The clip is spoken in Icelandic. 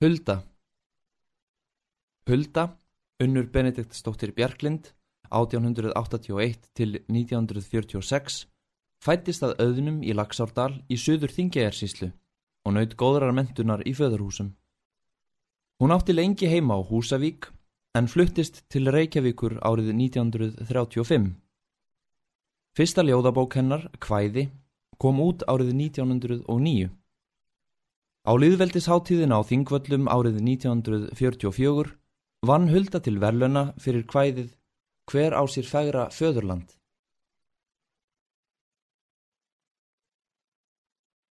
Hulda Hulda, unnur Benediktsdóttir Bjarklind, 1881 til 1946, fættist að auðnum í Laxárdal í söður Þingegjarsíslu og naut góðrar mentunar í föðurhúsum. Hún átti lengi heima á Húsavík en fluttist til Reykjavíkur árið 1935. Fyrsta ljóðabók hennar, Kvæði, kom út árið 1909. Á liðveldisháttíðin á Þingvöllum árið 1944 vann Hulda til verluna fyrir kvæðið Hver á sér fægra föðurland.